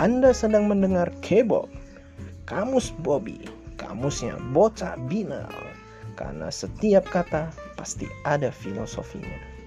Anda sedang mendengar Kebo, Kamus Bobby, kamusnya bocah binal. Karena setiap kata pasti ada filosofinya.